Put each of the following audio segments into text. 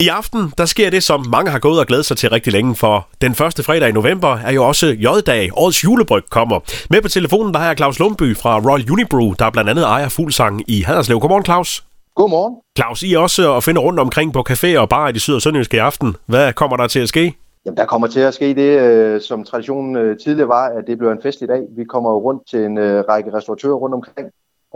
I aften, der sker det, som mange har gået og glædet sig til rigtig længe, for den første fredag i november er jo også J-dag. Årets julebryg kommer. Med på telefonen, der har jeg Claus Lundby fra Royal Unibrew, der blandt andet ejer Fuglsang i Haderslev. Godmorgen, Claus. Godmorgen. Claus, I er også at finde rundt omkring på caféer og bare i de syd- og sønderjyske i aften. Hvad kommer der til at ske? Jamen, der kommer til at ske det, øh, som traditionen øh, tidligere var, at det bliver en festlig dag. Vi kommer rundt til en øh, række restauratører rundt omkring,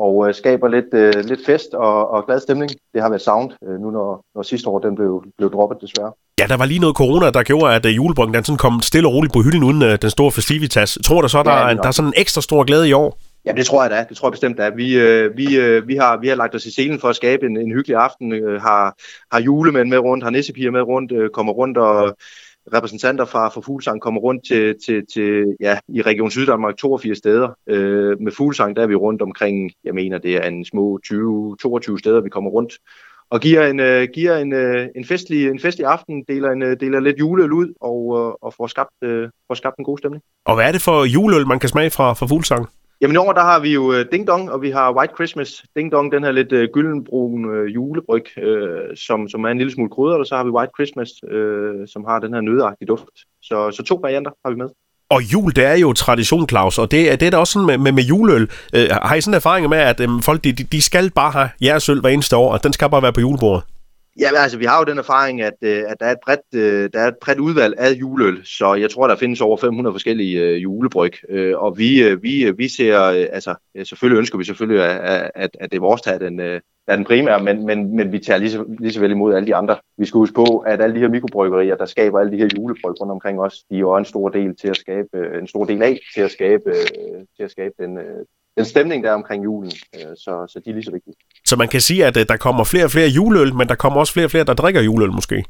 og øh, skaber lidt, øh, lidt fest og, og glad stemning. Det har været sound, øh, nu når, når sidste år den blev, blev droppet desværre. Ja, der var lige noget corona, der gjorde, at uh, julebryggen den sådan kom stille og roligt på hylden uden uh, den store festivitas. Tror du så, der, ja, der er sådan en ekstra stor glæde i år? Ja, det tror jeg da. Det tror jeg bestemt da. Vi, øh, vi, øh, vi, har, vi har lagt os i scenen for at skabe en, en hyggelig aften. Øh, har, har julemænd med rundt, har nissepiger med rundt, øh, kommer rundt og repræsentanter fra, fra Fuglsang kommer rundt til, til, til ja, i Region Syddanmark 82 steder. Øh, med Fuglsang der er vi rundt omkring, jeg mener det er en små 20-22 steder, vi kommer rundt og giver en, øh, giver en, øh, en, festlig, en festlig aften, deler, en, øh, deler lidt juleøl ud og, øh, og får, skabt, øh, får skabt en god stemning. Og hvad er det for juleøl, man kan smage fra, fra Fuglsang? Jamen i år, der har vi jo øh, Ding Dong, og vi har White Christmas. Ding Dong, den her lidt øh, gyldenbrun øh, julebryg, øh, som, som er en lille smule krydder, og så har vi White Christmas, øh, som har den her nødagtige duft. Så, så to varianter har vi med. Og jul, det er jo tradition, Claus, og det, det er da også sådan med, med, med juleøl. Øh, har I sådan en erfaring med, at øh, folk de, de skal bare have jeres øl hver eneste år, og den skal bare være på julebordet? Ja, altså vi har jo den erfaring, at, øh, at der, er et bredt, øh, der er et bredt udvalg af juleøl, så jeg tror, der findes over 500 forskellige øh, julebryg, og vi, vi, vi ser, altså selvfølgelig ønsker vi selvfølgelig, at, at, at det er vores tage den, der er den primære, men, men, men vi tager lige så, lige så vel imod alle de andre. Vi skal huske på, at alle de her mikrobryggerier, der skaber alle de her julebryg rundt omkring os, de er jo en stor del til at skabe, en stor del af til at skabe, til at skabe den, den stemning, der er omkring julen. Så, så de er lige så vigtige. Så man kan sige, at der kommer flere og flere juleøl, men der kommer også flere og flere, der drikker juleøl måske?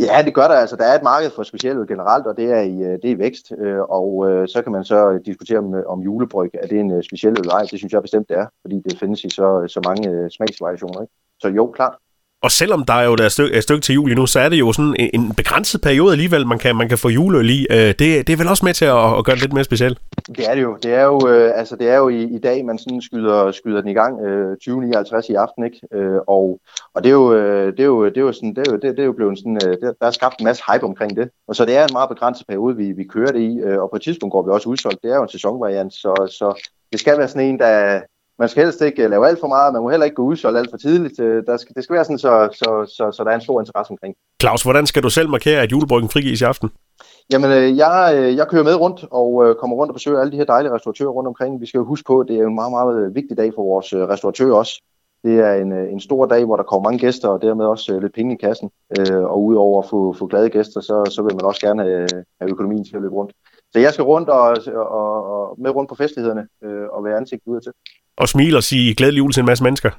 Ja, det gør der. Altså, der er et marked for specielt generelt, og det er i, det er i vækst. Og så kan man så diskutere, om, om julebryg er det en speciel eller ej. Det synes jeg bestemt det er, fordi det findes i så, så mange smagsvariationer. Ikke? Så jo, klart. Og selvom der er jo der er et, stykke, et stykke til jul nu, så er det jo sådan en, en begrænset periode alligevel, man kan, man kan få juleøl øh, i. Det, det er vel også med til at, at gøre det lidt mere specielt? Det er det jo. Det er jo, øh, altså, det er jo i, i dag, man sådan skyder, skyder den i gang øh, 2059 i aften. Ikke? Øh, og, og det er jo, øh, det er jo, det er jo, sådan, det er jo, det, det er jo blevet sådan, øh, der, der er skabt en masse hype omkring det. Og så det er en meget begrænset periode, vi, vi kører det i. Øh, og på et tidspunkt går vi også udsolgt. Det er jo en sæsonvariant, så, så det skal være sådan en, der, man skal helst ikke lave alt for meget, man må heller ikke gå udsolgt alt for tidligt. Der skal, det skal være sådan, så, så, så, så der er en stor interesse omkring. Claus, hvordan skal du selv markere, at julebryggen frigives i aften? Jamen, jeg, jeg kører med rundt og kommer rundt og besøger alle de her dejlige restauratører rundt omkring. Vi skal jo huske på, at det er en meget, meget vigtig dag for vores restauratører også. Det er en, en stor dag, hvor der kommer mange gæster, og dermed også lidt penge i kassen. Og udover at få, få glade gæster, så, så vil man også gerne have, have økonomien til at løbe rundt. Så jeg skal rundt og, og, og med rundt på festlighederne og være ansigt ud til og smile og sige glædelig jul til en masse mennesker.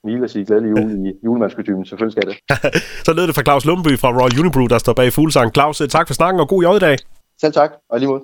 Smile og sige glædelig jul i julemandskostymen, selvfølgelig skal det. så lød det fra Claus Lundby fra Royal Unibrew, der står bag Fuglsang. Claus, tak for snakken og god jødedag. Selv tak, og lige mod.